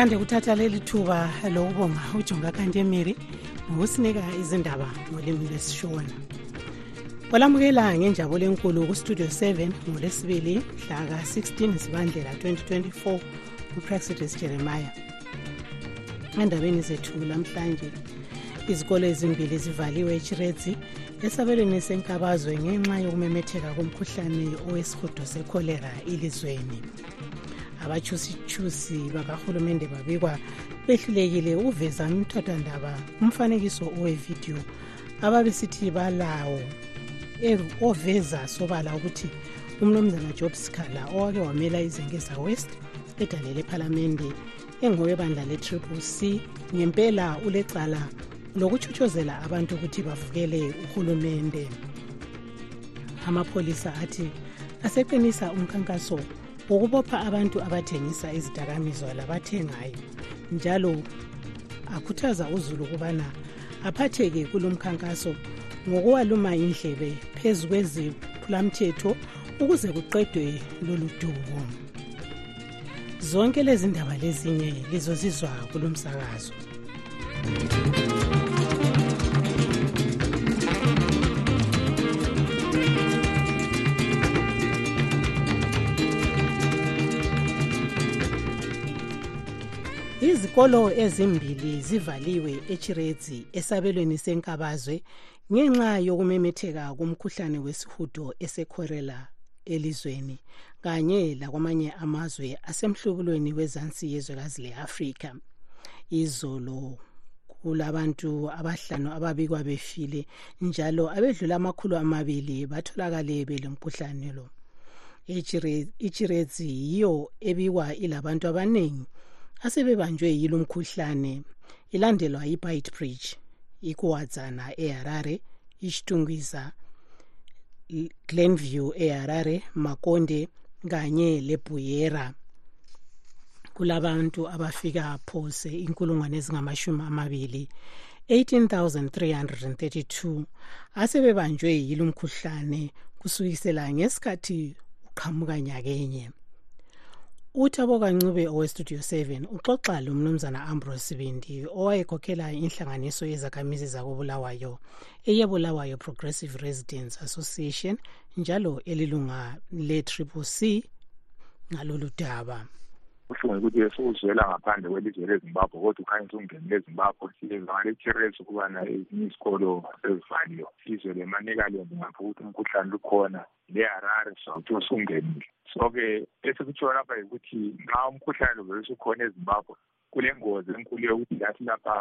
ngithande ukuthatha leli thuba lokubonga ujonga kantemiri ngokusinika izindaba ngolimi lesishona kwalamukela ngenjabulo enkulu kustudio 7 ngolwesibili mhla ka-16 zibandlela 2024 upraxidus jeremiah. Endabeni zethu lamhlanje izikolo ezimbili zivaliwe echiredzi esabelweni senkabazwe ngenxa yokumemetheka komkhuhlane owesihudo sekholera ilizweni abachusichusi bakahulumende babikwa behlulekile ukuveza umthathwandaba umfanekiso owevidiyo ababesithi balawo oveza sobala ukuthi umnumzana job scala owake wamela izengeza west edalele ephalamende engowebandla le-triple c ngempela ulecala lokuchuchozela abantu ukuthi bavukele uhulumende amapholisa athi aseqinisa umkhankaso ukubopha abantu abathengisa izidakamizwa labathengayo njalo akhuthaza uzulu ukubana aphatheke kulo mkhankaso ngokuwaluma indlebe phezu kweziphulamthetho ukuze kuqedwe lolu dubo. Zonke lezi ndaba lezinye lizozizwa kulo msakazo izikolo ezimbili zivaliwe echiredzi esabelweni senkabazwe ngenxa yokumemetheka komkhuhlane wesihudo esekhorela elizweni kanye lakwamanye amazwe asemhlubulweni wezansi yezwekazi le-afrika. Izolo kulabantu abahlanu ababikwa befile njalo abedlula amakhulu amabili batholakale belomkhuhlane lo. Ichiredzi yiyo ebikwa ilabantu abaningi asebebanjwe yilo mkhuhlane. Ilandelwa yi-bite bridge ikuwadzana eharare ishtungwiza glenview eharare makonde kanye lebuyera. Kulabantu abafika phose inkulungwane ezingamashumi amabili 18332 asebebanjwe yilo mkhuhlane kusukisela ngesikhathi uqhamuka nyakenye. Uthabo kancube owestudio 7 uxoxa lo mnumzana ambrose sibindi owayekhokhela inhlanganiso yezakhamizi zakobulawayo eyebulawayo progressive residence association njalo elilunga le-triple c ngalolu daba. Kuhlungu ukuthi esukuzwela ngaphandle kwelizwe lezimbabwe kodwa ukhanye usungenile ezimbabwe ngale-curious ukubana ezinye izikolo sezivaliwe izwe lemanicaland ngapho ukuthi umkhuhlane lukhona le-harare sawuthi usungenile. So-ke esikutshiwo lapha yikuthi nxa umkhuhlane lo vele usukhona ezimbabwe kulengozi enkulu yokuthi lathi lapha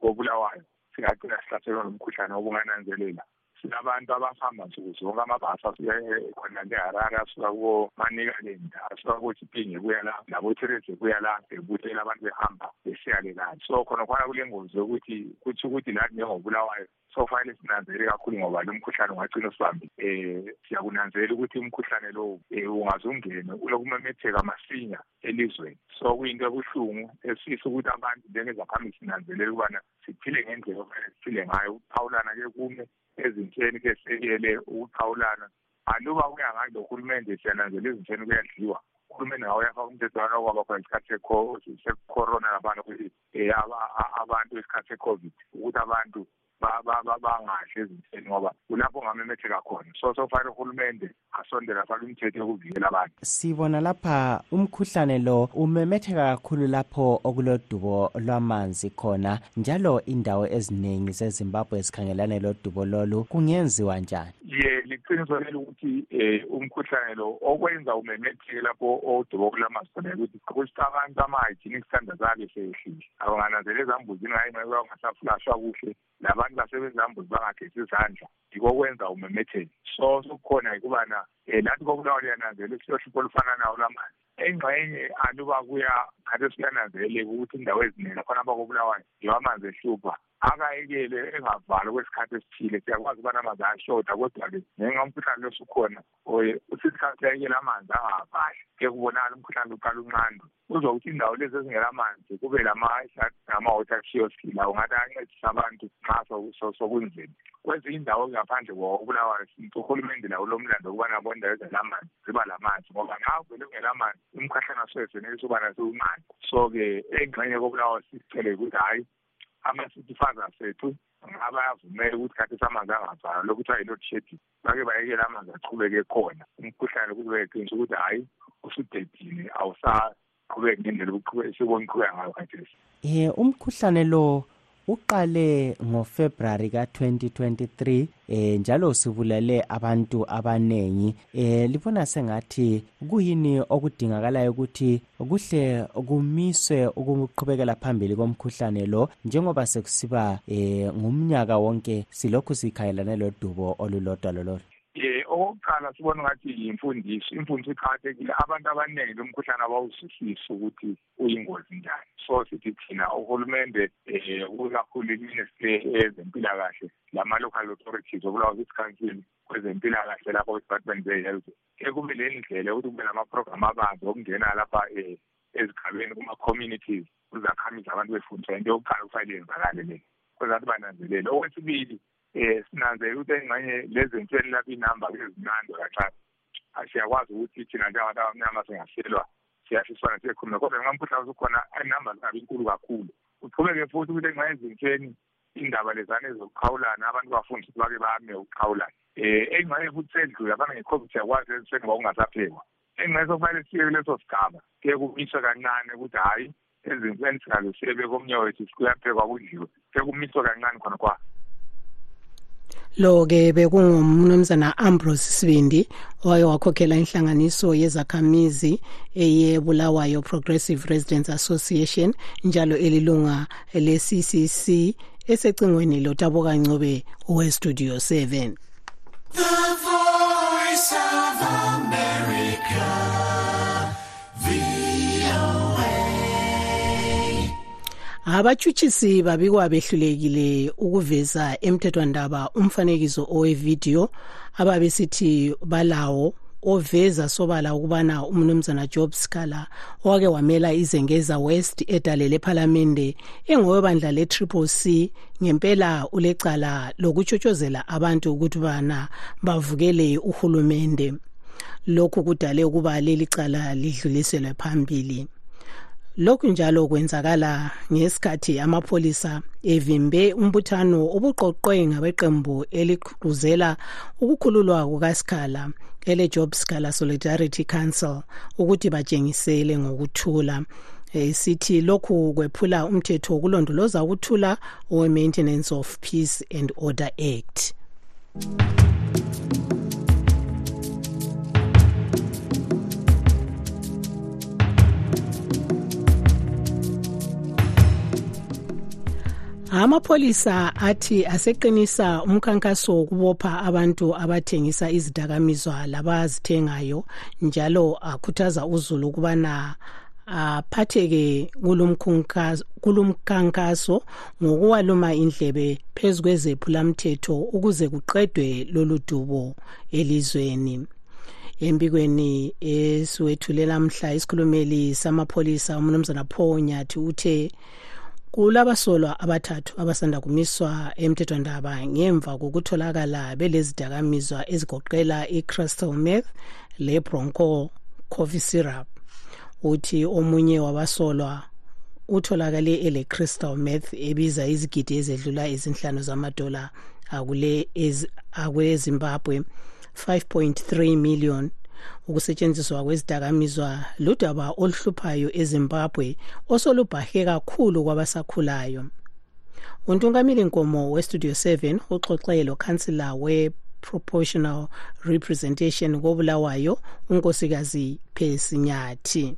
kobulawayo singagcina sihlaselwa ngumkhuhlane obungananzelela silabantu abahamba nsuku zonke amabhasi asuka khona leharare asuka komanikaland asuka kochipinge kuya la labotereze kuya la bebuthela abantu behamba besiyale lani so khona khona kulengozi yokuthi kutsho ukuthi lathi njengobulawayo sofanele sinanzelele kakhulu ngoba lo mkhuhlane ungagcina usibambile um siyakunanzelela ukuthi umkhuhlane lowo um ungaze ungene ulokumemetheka masinya elizweni. So kuyinto ebuhlungu esisa ukuthi abantu njengezakhamisi sinanzelele ukubana siphile ngendlela ofanele siphile ngayo. Ukuphawulana-ke kume ezintsheni ke sekele ukuphawulana aluba kuya ngani lohulumende siyananzela ezintsheni kuyadliwa uhulumende ngawo uyafaka umthethwana kwaba khona isikhathi secorona laphana ukuthi um abantu isikhathi secovid ukuthi abantu bangadli ezintsheni ngoba kulapho ongamemetheka khona. So sofanele uhulumende asondele afake imithetho yokuvikela abantu. Sibona lapha umkhuhlane lo umemetheka kakhulu lapho okulodubo lwamanzi khona njalo indawo eziningi zezimbabwe zikhangelane lodubo lolu kungenziwa njani? Ye liqiniso leli ukuthi um umkhuhlane lo okwenza umemetheke lapho odubo kulamanzi khona ukuthi kusithi abantu ama-hygienic standards abe seyehlile abangananzela ezambuzini hayi nxa bangasaflashwa kuhle labantu basebenzambuzi bangagesi izandla yiko kwenza umemetheke. So sokukhona yikubana um lathi kobulawa liyananzela isiyohlupho olufana nawo lamanzi engxenye aluba kuya khathi siyananzeleka ukuthi indawo eziningi lakhona abakobulawayo yiwo amanzi ehlupha akayekele engavalwa kwesikhathi esithile siyakwazi ukubana amanzi ayashoda kodwa-ke ngenxa umkhuhlane losukhona usisikhathi ayekele amanzi angavali ke kubonakala umkhuhlane uqala unqandwe uzokuthi indawo lezi ezingela manzi kube lama-water kiosk lawo ngathi ayancedisa abantu nxa sokunzima kwezinye indawo ngaphandle kwabulawayo uhulumende lawo lomlando ukubana bondawo ezelamanzi ziba lamanzi ngoba nxa vele ungelamanzi umkhahlane asoyesenelisa ukubana siwunqande so-ke engxenye kobulawayo sisicele ukuthi hhayi ama-city fathers ethu abayavumela ukuthi khathi samanzi angavalwa lokuthi ayi-load shedding. Bake bayekela amanzi achubeke khona. Umkhuhlane ukuthi beqinisa ukuthi hhayi usudedile awusaqhubeki ngendlela sibona uqhubeka ngayo khathesi. Um umkhuhlane lo uqale ngofebruwari ka-2023 eh njalo sibulale abantu abanengi. Eh libona sengathi kuyini okudingakalayo ukuthi kuhle kumiswe ukuqhubekela phambili komkhuhlane lo njengoba sekusiba eh ngumnyaka wonke silokhu sikhayelane lodubo olulodwa lololo. Okokuqala sibona ngathi yimfundiso imfundiso iqakathekile. Abantu abaningi lo mkhuhlane abawuzwisisi ukuthi uyingozi njani. So sithi thina uhulumende um kakhulu iministry ezempilakahle lama-local authorities okulawa city council kwezempilakahle lapho kwi-department ze-health ekube le ndlela ukuthi kube nama-program abanzi okungena lapha um ezigabeni kuma-communities kuzakhamizi abantu befundiswa into yokuqala kufanele yenzakale le kwezathi bananzelele. Okwesibili um sinanzele ukuthi engxenye lezinhleli lapho inamba kezinande kancane siyakwazi ukuthi thina njengabantu abamnyama singahlelwa siyashiswana siyekhuluma kodwa nxa umkhuhlane usukhona inamba zingaba inkulu kakhulu. Uqhubeke futhi ukuthi engxa ezinhleni indaba lezane zokuqhawulana abantu bafundisa ukuthi bake bame ukuqhawulana um engxenye futhi sendlula fana nge-covid siyakwazi ezitheni ngoba kungasaphekwa. Engxenye sokufanele siye kuleso sigaba kuye kumiswe kancane ukuthi hhayi ezinhleni singaze siyebe komnye wethu kuyaphekwa kudliwe. Kuye kumiswe kancane khona kwa. Lo ke bekungumnumzana Ambrose Sibindi owaye wakhokhela inhlanganiso yezakhamizi eyebulawayo Progressive Residents Association njalo elilunga le-CCC esecingweni loTaboka Ncube we Studio 7 The Voice of America abatshutshisi babikwa behlulekile ukuveza emthethwandaba umfanekiso owevidiyo ababesithi balawo oveza sobala ukubana umnumzana Job Scala owake wamela izengeza West edale lephalamende engowebandla le-Triple C ngempela ulecala lokutshotshozela abantu ukuthi bana bavukele uhulumende. Lokhu kudale ukuba leli cala lidluliselwe phambili. Lokhu njalo kwenzakala ngesikhathi amapholisa evimbe umbuthano obuqoqwe ngabeqembu eliqhuzela ukukhululwa kukaskhala ele-job scala solidarity council ukuthi batshengisele ngokuthula. E, sithi lokhu kwephula umthetho wokulondoloza ukuthula owe-maintenance of peace and order act. Amapholisa athi aseqinisa umkhankaso wokubopha abantu abathengisa izidakamizwa labazithengayo njalo akhuthaza uzulu ukubana aphatheke kulumkhankaso ngokuwaluma indlebe phezu kwezephulamthetho ukuze kuqedwe lolu dubo elizweni. Embikweni esiwethulela mhla isikhulumeli samapholisa umnumzana paul nyathi uthe kulabasolwa abathathu abasanda kumiswa emthethwandaba ngemva kokutholakala belezidakamizwa ezigoqela i-crystal meth le-bronco coffee syrup uthi omunye wabasolwa utholakale ele crystal meth ebiza izigidi ezedlula ezinhlanu zamadola akule akwezimbabwe 5.3 million ukusetshenziswa kwezidakamizwa ludaba oluhluphayo ezimbabwe osolubhahe kakhulu kwabasakhulayo. Untungameli nkomo westudio 7 uxoxe lokhansila we-proportional representation kobulawayo unkosikazi phesinyathi.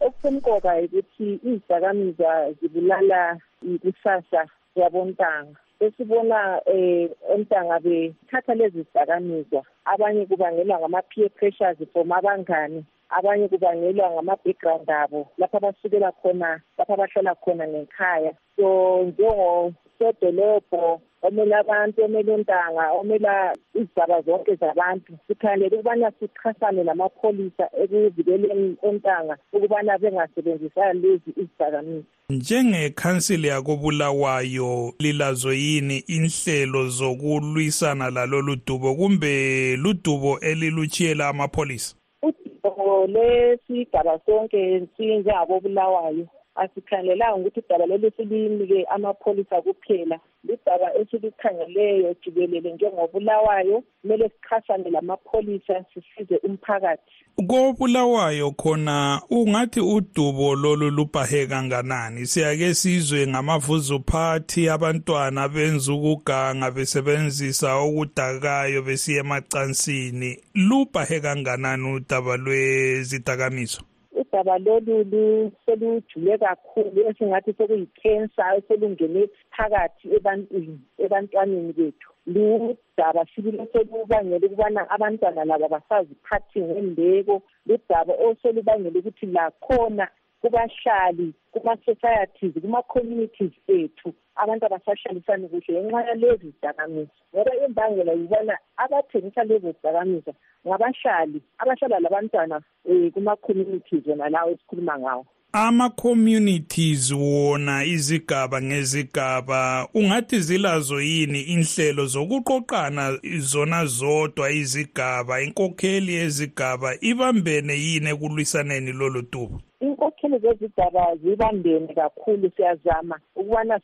Okusemqoka ukuthi izidakamizwa zibulala ikusasa yabontanga. Esibona eh ontanga bethatha lezi zidakamizwa. Abanye kubangelwa ngama-peer pressures from abangani abanye kubangelwa ngama-background abo lapho abasukela khona lapho abahlala khona ngekhaya. So njengosodolobho omele abantu omele untanga omela izigaba zonke zabantu sikhangelele ukubana sichasane namapholisa ekuvikeleni ontanga ukubana bengasebenzisani lezi izidakamizwa. Njengekhansili yakobulawayo lilazo yini inhlelo zokulwisana lalolu dubo kumbe ludubo elilutshiyela amapholisa? Udubo lesigaba sonke sinjengabobulawayo asikhangelanga ukuthi udaba lolu silinike amapholisa kuphela. Lidaba esilikhangeleyo jikelele njengobulawayo kumele sichasane lamapholisa sisize umphakathi. Kobulawayo khona ungathi udubo lolu lubhahe kanganani? Siyake sizwe ngamavuzo phathi abantwana benza ukuganga besebenzisa okudakayo besiya emacansini. Lubhahe kanganani udaba lwezidakamizwa udaba lolu selujule kakhulu esingathi sekuyikhensa eselungene phakathi ebantwini ebantwaneni bethu. Ludaba sibile selubangela ukubana abantwana labo basaziphathi ngembeko. Ludaba oselubangela ukuthi lakhona kubahlali kuma-societies kuma-communities ethu abantu abasahlalisani kuhle ngenxa yalezi zidakamizwa. Ngoba imbangela yibona abathengisa lezo zidakamizwa ngabahlali abahlala labantwana um kuma-communities wona lawo esikhuluma ngawo. Ama-communities wona izigaba ngezigaba ungathi zilazo yini inhlelo zokuqoqana zona zodwa izigaba? Inkokheli yezigaba ibambene yini ekulwisaneni lolu dubo? Inkokheli zezigaba zibambene kakhulu siyazama ukubana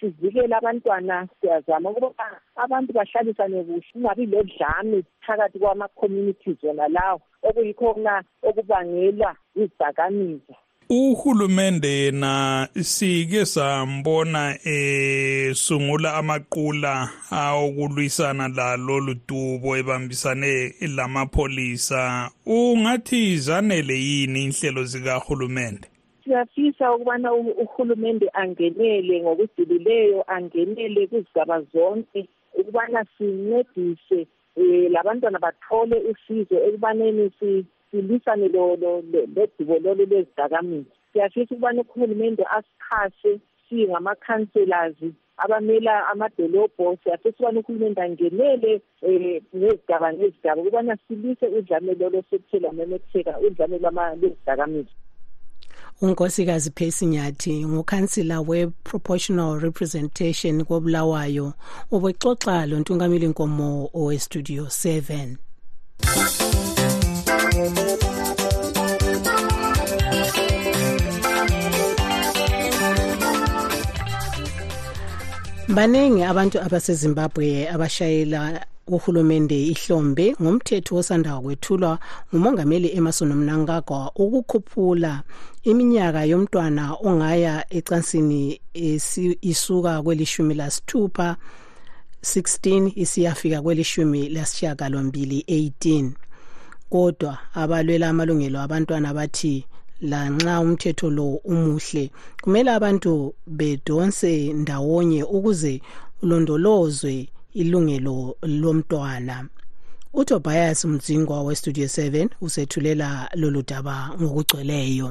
sivikele abantwana siyazama ukuba abantu bahlalisane kuhle kungabi lodlame phakathi kwama-communities wona lawo. Okuyikho kona okubangelwa izidakamizwa. Uhulumende yena sike sambona esungula amaqula awokulwisana lalolu dubo ebambisane lamapholisa. Ungathi zanele yini inhlelo zikahulumende? Siyafisa ukubana uhulumende angenele ngokujulileyo angenele kuzigaba zonke ukubana sincedise um labantwana bathole usizo ekubaneni silwisane lodubo lolu lwezidakamizwa. Siyafisa ukubana uhulumende asixhase singama-councellors abamela amadolobho. Siyafisa ukubana uhulumende angenele um ngezigaba ngezigaba ukubana silwise udlame lolo sekuthe lamemetheka udlame lwezidakamizwa. Unkosikazi Phesinyathi ngukhansila we-proportional representation kobulawayo ubexoxa lo ntungameli nkomo owestudio 7 baningi abantu abasezimbabwe abashayela uhulumende ihlombe ngomthetho osanda kwethulwa ngumongameli emerson mnangagwa ukukhuphula iminyaka yomntwana ongaya ecansini isuka kwelishumi lasithupha 16 isiyafika kwelishumi lasishiyagalombili 18 kodwa abalwela amalungelo abantwana bathi lanxa umthetho lo umuhle kumele abantu bedonse ndawonye ukuze ulondolozwe ilungelo lomntwana. Utobias mdzingwa westudio 7 usethulela lolu daba ngokugcweleyo.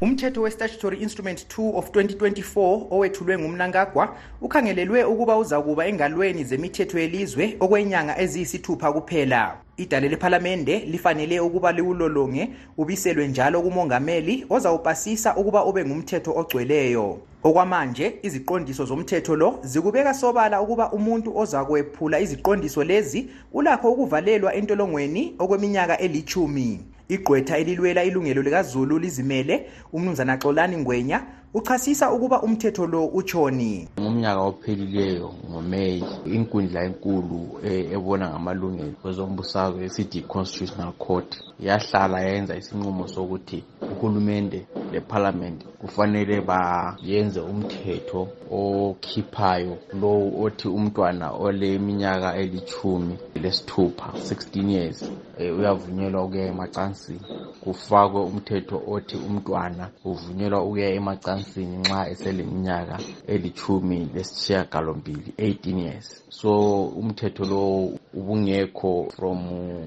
Umthetho we-statutory instrument 2 of 2024 owethulwe ngumnangagwa ukhangelelwe ukuba uzakuba engalweni zemithetho yelizwe okwenyanga eziyisithupha kuphela. Idale lephalamende lifanele ukuba liwulolonge ubiselwe njalo kumongameli ozawupasisa ukuba ube ngumthetho ogcweleyo. Okwamanje iziqondiso zomthetho lo zikubeka sobala ukuba umuntu ozakwephula iziqondiso lezi ulakho ukuvalelwa entolongweni okweminyaka elithumi igqwetha elilwela ilungelo likazulu lizimele umnumzana xolani ngwenya uchasisa ukuba umthetho lo utshoni. Ngomnyaka ophelileyo ngomeyi inkundla enkulu e, ebona ngamalungelo kwezombusazwe esithi constitutional court yahlala yenza isinqumo sokuthi uhulumende lephalamende kufanele bayenze umthetho okhiphayo lowu othi umntwana oleminyaka elithumi lesithupha 16 years e, uyavunyelwa ukuya emacansini. Kufakwe umthetho othi umntwana uvunyelwa ukuya emacansini nxa eseleminyaka elithumi lesishiyagalombili 18 years. So umthetho lo ubungekho from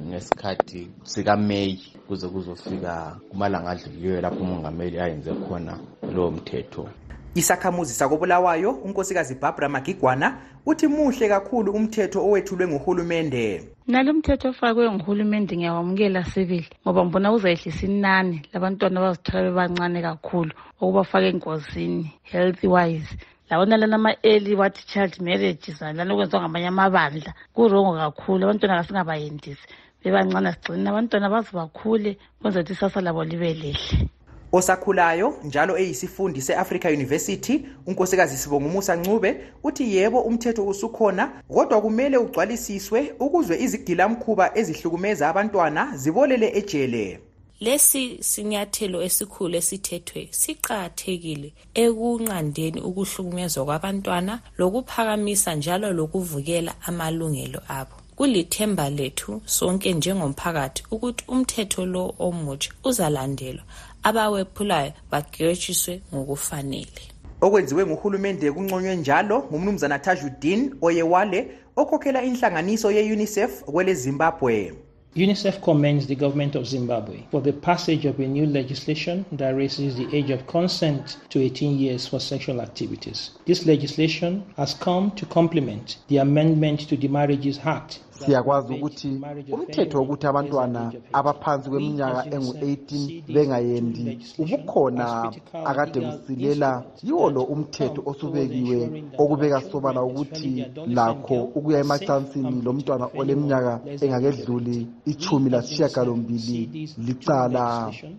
ngesikhathi sikameyi kuze kuzofika kumalanga adlulileyo lapho umongameli ayenze khona lowo mthetho. Isakhamuzi sakobulawayo unkosikazi barbara magigwana uthi muhle kakhulu umthetho owethulwe nguhulumende. Nalo mthetho ofakwe nguhulumende ngiyawamukela sibili ngoba ngibona kuzayehlisa inani labantwana abazithola bebancane kakhulu okubafaka engozini healthy wise. Labona lana ama-early wathi child marriages lana okwenziwa ngamanye amabandla kurongo kakhulu abantwana kasingabayendisi bebancane sigcinini abantwana baze bakhule kwenza ukuthi isasa labo libe lihle. Osakhulayo njalo eyisifundi se-africa university unkosikazi sibongumusa ncube uthi yebo umthetho usukhona kodwa kumele ugcwalisiswe ukuze izigilamkhuba ezihlukumeza abantwana zibolele ejele. Lesi sinyathelo esikhulu esithethwe siqakathekile ekunqandeni ukuhlukunyezwa kwabantwana lokuphakamisa njalo lokuvukela amalungelo abo. Kulithemba lethu sonke njengomphakathi ukuthi umthetho lo omutsha uzalandelwa. Abawephulayo bagetshiswe ngokufanele okwenziwe nguhulumende kunconywe njalo ngumnumzana tajudin oyewale okhokhela inhlanganiso ye-unicef kwele zimbabwe UNICEF commends the government of Zimbabwe for the passage of a new legislation that raises the age of consent to 18 years for sexual activities. This legislation has come to complement the amendment to the Marriages Act siyakwazi ukuthi umthetho wokuthi abantwana abaphansi kweminyaka engu-18 bengayendi ubukhona akade kusilela yiwo lo umthetho osubekiwe okubeka sobala ukuthi lakho ukuya emacansini lomntwana oleminyaka engakedluli ichumi lasishiyagalombili licala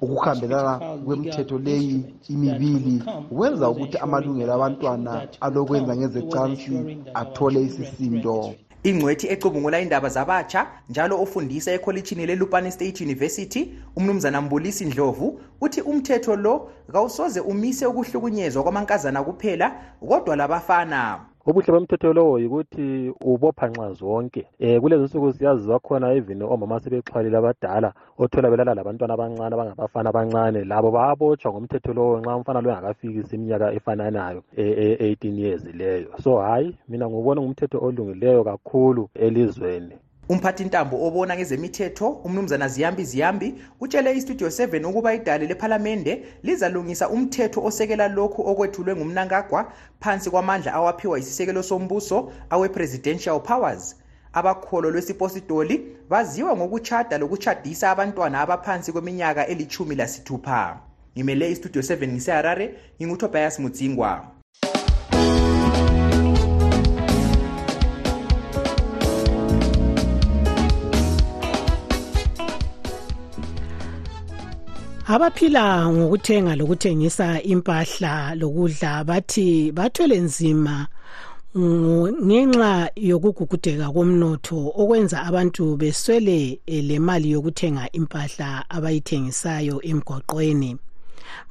ukuhambelana kwemthetho leyi imibili wenza ukuthi amalungelo abantwana alokwenza ngezecansi athole isisindo. Ingcwethi ecubungula indaba zabatsha njalo ofundisa ekholitshini lelupane state university umnumzana mbulisi ndlovu uthi umthetho lo kawusoze umise ukuhlukunyezwa kwamankazana kuphela kodwa labafana ubuhle bomthetho lowo yikuthi ubopha nxa zonke. Um kulezi nsuku siyaziwa khona even omama sebexhwalile abadala othola belala labantwana abancane abangabafana abancane labo bayabotshwa ngomthetho lowo nxa umfana lo engakafikisi iminyaka efananayo e-18 years leyo. So hhayi mina ngubona ngumthetho olungileyo kakhulu elizweni. Umphathintambo obona ngezemithetho umnumzana ziyambi ziyambi utshele istudio 7 ukuba idale lephalamende lizalungisa umthetho osekela lokhu okwethulwe ngumnankagwa phansi kwamandla awaphiwa yisisekelo sombuso awe-presidential powers. Abakholo lwesiposidoli baziwa ngokutshada lokutshadisa abantwana abaphansi kweminyaka elithumi lasithupha ngimele istudio 7 ngiseharare ngingutobias mudzingwa. Abaphila ngokuthenga lokuthengisa impahla lokudla bathi bathwele nzima ngenxa yokugugudeka komnotho okwenza abantu beswele le mali yokuthenga impahla abayithengisayo emgwaqweni.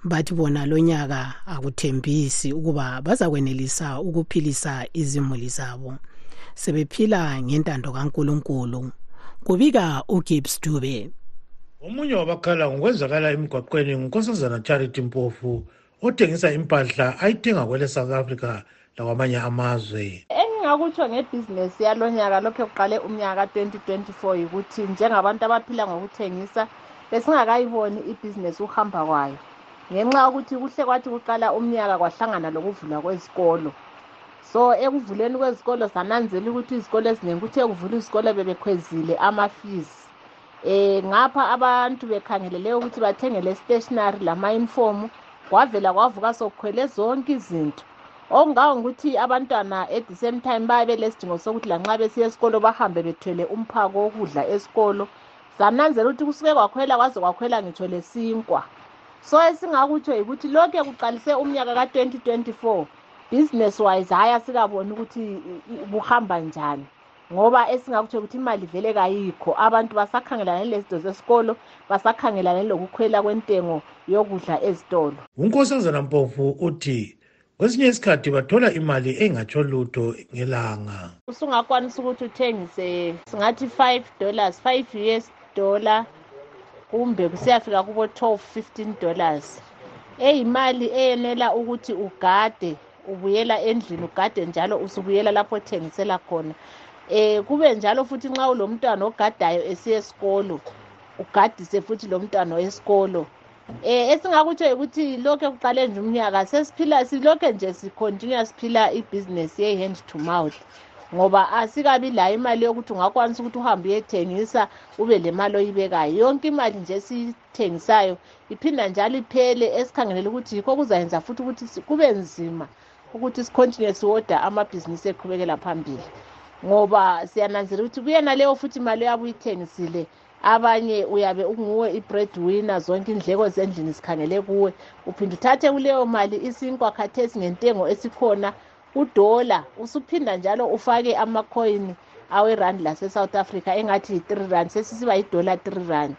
Bathi bona lonyaka akuthembisi ukuba bazakwenelisa ukuphilisa izimuli zabo. Sebephila ngentando kaNkuluNkulu. Kubika uGibbs Dube. Omunye wabakhala ngokwenzakala emgwaqweni ngunkosazana charity mpofu othengisa impahla ayithenga kwele south africa lakwamanye amazwe. Engingakutsho ngebhizinesi yalo nyaka lokhu kuqale umnyaka ka-2024 yikuthi njengabantu abaphila ngokuthengisa besingakayiboni ibhizinesi uhamba kwayo. Ngenxa yokuthi kuhle kwathi kuqala umnyaka kwahlangana lokuvulwa kwezikolo. So ekuvuleni kwezikolo sananzela ukuthi izikolo eziningi kuthe kuvula izikolo bebekhwezile ama-fees. Eh ngapha abantu bekhangelele ukuthi bathengele stationery lama-uniform kwavela kwavuka sokukhwele zonke izinto. Okungawo ngukuthi abantwana at the same time babe belesidingo sokuthi lanxa besiya esikolo bahambe bethwele umphako wokudla esikolo. Sananzela ukuthi kusuke kwakhwela kwaze kwakhwela ngitsho lesinkwa so esingakutsho yikuthi lokhu kuqalise umnyaka ka-2024 business wise hhayi asikaboni ukuthi buhamba njani. Ngoba esingakutsho ukuthi imali vele kayikho. Abantu basakhangelane lezinto zesikolo basakhangelane lokukhwela kwentengo yokudla ezitolo. Unkosazana mpofu uthi kwesinye isikhathi bathola imali engatsho lutho ngelanga. Usungakwanisa ukuthi uthengise singathi 5 dollars 5 us dollar kumbe kusiyafika kubo 12 15 dollars. Eyimali eyenela ukuthi ugade ubuyela endlini ugade njalo usubuyela lapho othengisela khona. Eh kube njalo futhi nxa ulomntwana ogadayo esiya esikolo ugadise futhi lo mntwana wesikolo. Eh esingakutsho ukuthi lokho kuqale nje umnyaka sesiphila silokho nje sicontinue siphila ibhizinesi ye-hand to mouth ngoba asikabi layo imali yokuthi ungakwanisa ukuthi uhambe uyethengisa ube le mali oyibekayo. Yonke imali nje esiyithengisayo iphinda njalo iphele esikhangelele ukuthi yikho kuzayenza futhi ukuthi kube nzima ukuthi sicontinue siwoda amabhizinisi eqhubekela phambili. Ngoba siyananzela ukuthi kuyena leyo futhi imali oyabe uyithengisile abanye uyabe unguwe i-bread winner zonke indleko zendlini zikhangele kuwe. Uphinde uthathe kuleyo mali isinkwa khathesi ngentengo esikhona udola usuphinda njalo ufake amakhoyini awerandi lase-south africa engathi yi-three rand sesisiba yidola three rand.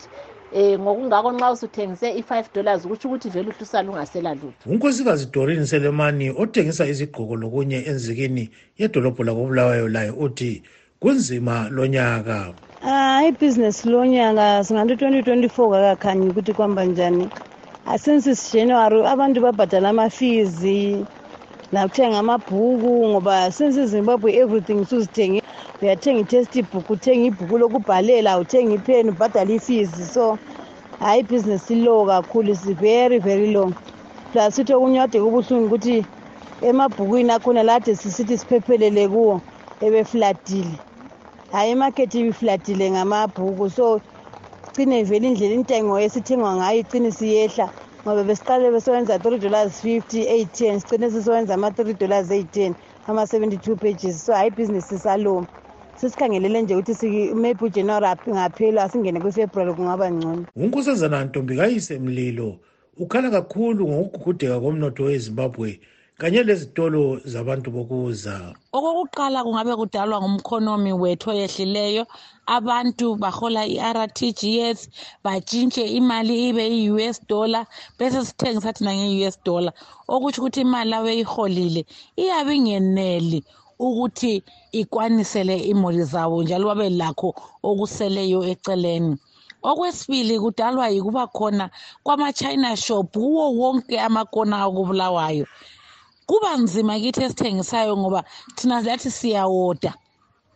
Um ngokungako nxa usuthengise i-five dollars kutsho ukuthi vele uhlusa lungasela lutho. Unkosikazi dorin selemani othengisa izigqoko lokunye enzikini yedolobho lakobulawayo layo uthi kunzima lonyaka hayi ibhizinesi lonyaka singathi u-twenty twenty-four kakakhanyi ukuthi kwamba njani. Since january abantu babhadala amafizi nakuthenga amabhuku ngoba since izimbabwe everything suzithenge uyathenga i-textbook uthenga ibhuku lokubhalela uthenga ipheni ubhadala ifizi so hhayi ibhizinesi low kakhulu is very very long plus futhi okunye kade kubuhlungu ukuthi emabhukwini akhona lade sisithi siphephelele kuwo ebefladile hhayi imakhethi ibifladile ngamabhuku. So cine vele indlela intengo esithengwa ngayo icine siyehla. Ngoba besiqale besewenza three dollars fifty eyi-ten sicine sisewenza ama-three dollars eyi-ten ama-seventy-two pages. So hhayi ibhizinisi salowo sesikhangelele nje ukuthi maybe ujanuary ngaphela asingene kwifebruary kungaba ngcono. Unkosazana ntombi kayise mlilo. Ukhala kakhulu ngokugugudeka komnotho wezimbabwe. Kanye lezitolo zabantu bokuza. Okokuqala kungabe kudalwa ngumkhonomi wethu oyehlileyo. Abantu bahola i-rtgs batshintshe imali ibe i-us dollar bese sithengisa thina nge-us dollar. Okutsho ukuthi imali abeyiholile iyabe ingeneli ukuthi ikwanisele imuli zabo njalo babe lakho okuseleyo eceleni. Okwesibili kudalwa yikuba khona kwama-china shop kuwo wonke amakona akubulawayo. Kuba nzima kithi esithengisayo ngoba thina lathi siyawoda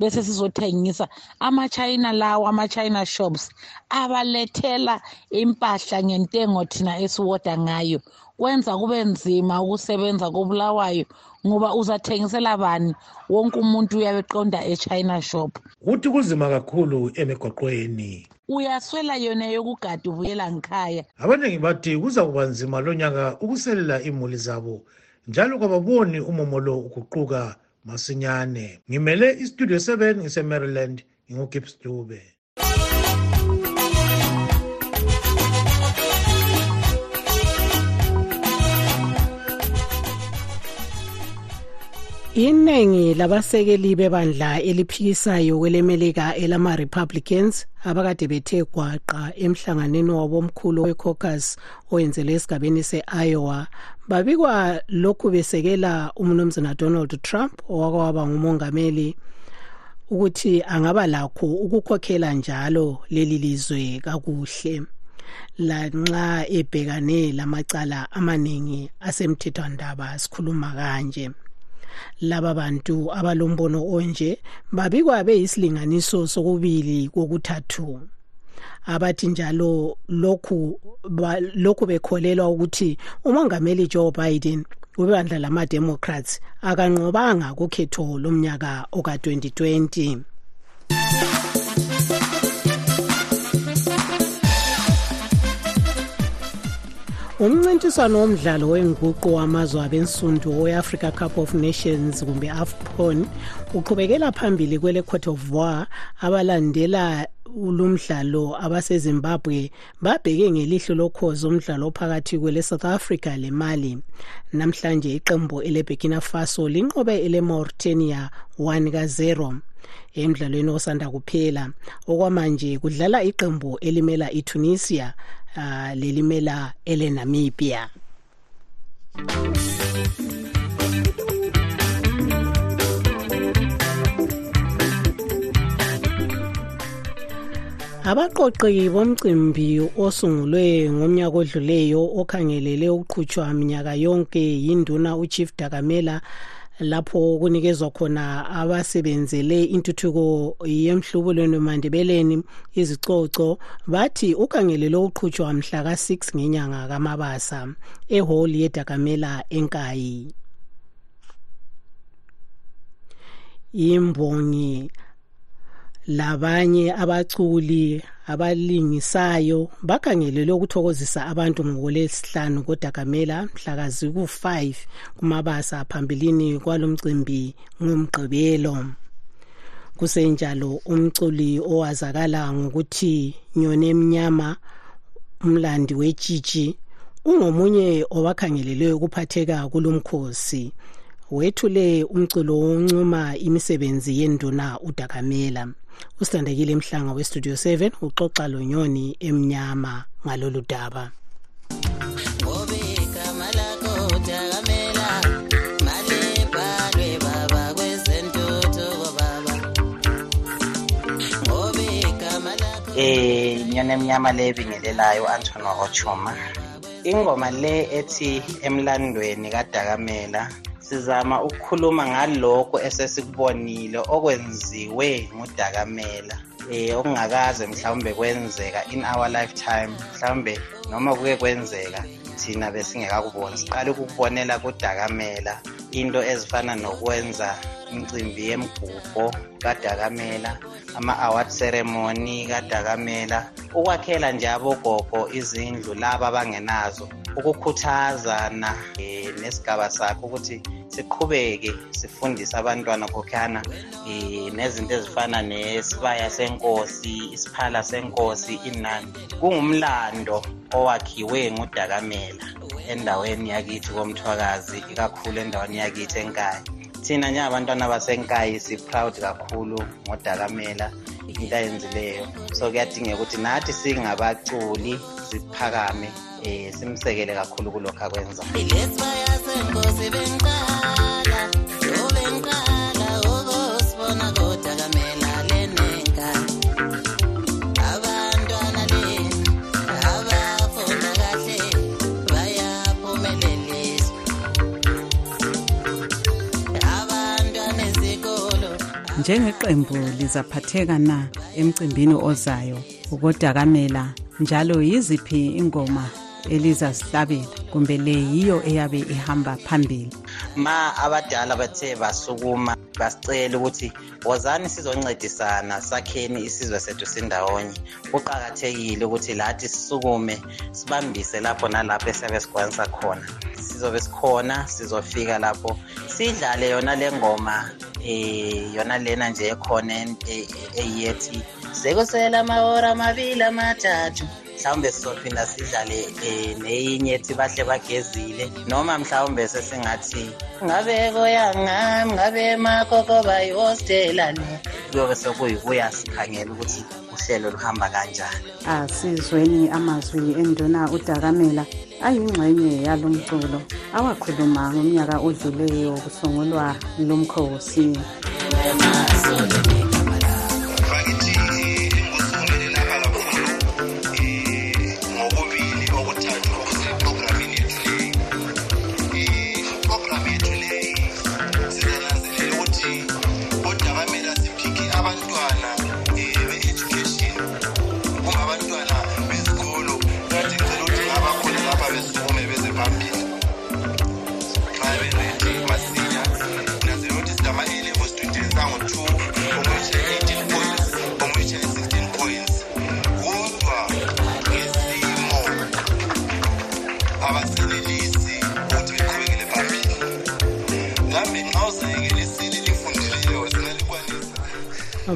bese sizothengisa. Ama-china lawo ama-china shops abalethela impahla ngentengo thina esiwoda ngayo. Kwenza kube nzima ukusebenza kobulawayo ngoba uzathengisela bani? Wonke umuntu uyabe eqonda e-china shop. Uthi kunzima kakhulu emigwaqweni. Uyaswela yona yokugada ubuyela ngikhaya abaningi bathi kuza kuba nzima lo nyaka ukuselela imuli zabo. Njalo kababoni umumo lo uguquka masinyane. Ngimele istudio 7 ngise-maryland ngingugibbs dube. Iningi labasekeli bebandla eliphikisayo kwelemelika elama-republicans abakade bethe gwaqa emhlanganweni wabo omkhulu we-caucus owenzelwe esigabeni se-iowa. Babikwa lokhu besekela umnumzana donald trump owakwaba ngumongameli ukuthi angaba lakho ukukhokhela njalo leli lizwe kakuhle lanxa ebhekane lamacala amaningi asemthethwandaba sikhuluma kanje. Laba bantu abalombono onje babikwa beyisilinganiso sokubili kokuthathu. Abathi njalo lokhu lokhu bekholelwa ukuthi umongameli Joe Biden webandla lama-democrats akanqobanga kukhetho lomnyaka oka-2020 umncintiswano womdlalo wenguqu wamazwe abensundu we-africa cup of nations kumbe afcon uqhubekela phambili kwele cote d'ivoire abalandela ulumdlalo abasezimbabwe babheke ngelihlo lokhozi umdlalo phakathi kwele south africa le mali. Namhlanje iqembu eleburkina faso linqobe ele-mauritania 1 ka-0 emdlalweni osanda kuphela okwamanje kudlala iqembu elimela itunisia uh, lelimela elenamibia. Abaqoqi bomcimbi osungulwe ngomnyaka odluleyo okhangelele ukuqhutshwa minyaka yonke yinduna uchief dakamela lapho kunikezwa khona abasebenzele intuthuko yemhlubulweni mandebeleni izicoco bathi ukhangelele ukuqhutshwa mhla ka-6 ngenyanga kamabasa ehall yedakamela enkayi. Imbongi labanye abaculi abalingisayo bakhangelelwe ukuthokozisa abantu ngokolesihlanu kodakamela mhlakazi ku-5 kumabasa phambilini kwalomcimbi ngomgqibelo. Kusenjalo umculi owazakala ngokuthi nyone emnyama umlandi wetshitshi ungomunye obakhangelelwe ukuphatheka kulomkhosi. Wethule umculo woncuma imisebenzi yenduna udakamela. Usithandekile emhlanga westudio 7 uxoxa lonyoni emnyama ngalolu daba. Eh nyona emnyama le ebingelelayo Antono Ochuma ingoma le ethi emlandweni kadakamela sizama ukukhuluma ngalokho esesikubonile okwenziwe ngudakamela. Eh okungakaze mhlawumbe kwenzeka in our lifetime mhlawumbe noma kuke kwenzeka thina besingekakuboni. Siqale ukukubonela kudakamela into ezifana nokwenza imicimbi yemgubho kadakamela. Ama-award ceremony kadakamela ukwakhela nje abogogo izindlu laba abangenazo ukukhuthazana um nesigaba sakhe ukuthi siqhubeke sifundise abantwana khokhana um nezinto ezifana nesibaya senkosi isiphala senkosi inani. Kungumlando owakhiwe ngudakamela endaweni yakithi komthwakazi ikakhulu endaweni yakithi enkaya thina njengabantwana basenkayi si-proud kakhulu ngodakamela into ayenzileyo. So kuyadingeka ukuthi nathi singabaculi siphakame um simsekele kakhulu kulokhu akwenzayo njengeqembu lizaphatheka na emcimbini ozayo? Ukodakamela njalo yiziphi ingoma elizasihlabela kumbe le yiyo eyabe ihamba phambili? Ma abadala bathe basukuma basicela ukuthi wozani sizoncedisana sakheni isizwe sethu sindawonye? Kuqakathekile ukuthi lathi sisukume sibambise lapho nalapho esiyabe sikwanisa khona. Sizobe sikhona sizofika lapho. Sidlale yona le ngoma eh yona lena nje ekhona eyethi sekusela amahora amabili amathathu. Mhlawumbe sizophinda sidlale um neyinye ethi bahle bagezile. Noma mhlawumbe sesingathi ngabe koyangami ngabe makokoba ihostelane kuyobe sekuyikuya sikhangela ukuthi uhlelo luhamba kanjani. Asizweni amazwi enduna udakamela ayingxenye yalo mculo awakhuluma ngomnyaka odluleyo kusungulwa lomkhosi.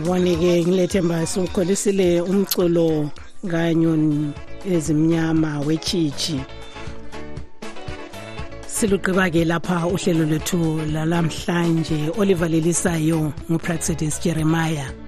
Abone-ke ngilethemba siwukholisile umculo kanyon ezimnyama wechiji silugqiba-ke lapha uhlelo lwethu lalamhlanje oliver lelisayo ngupraxidis jeremiah.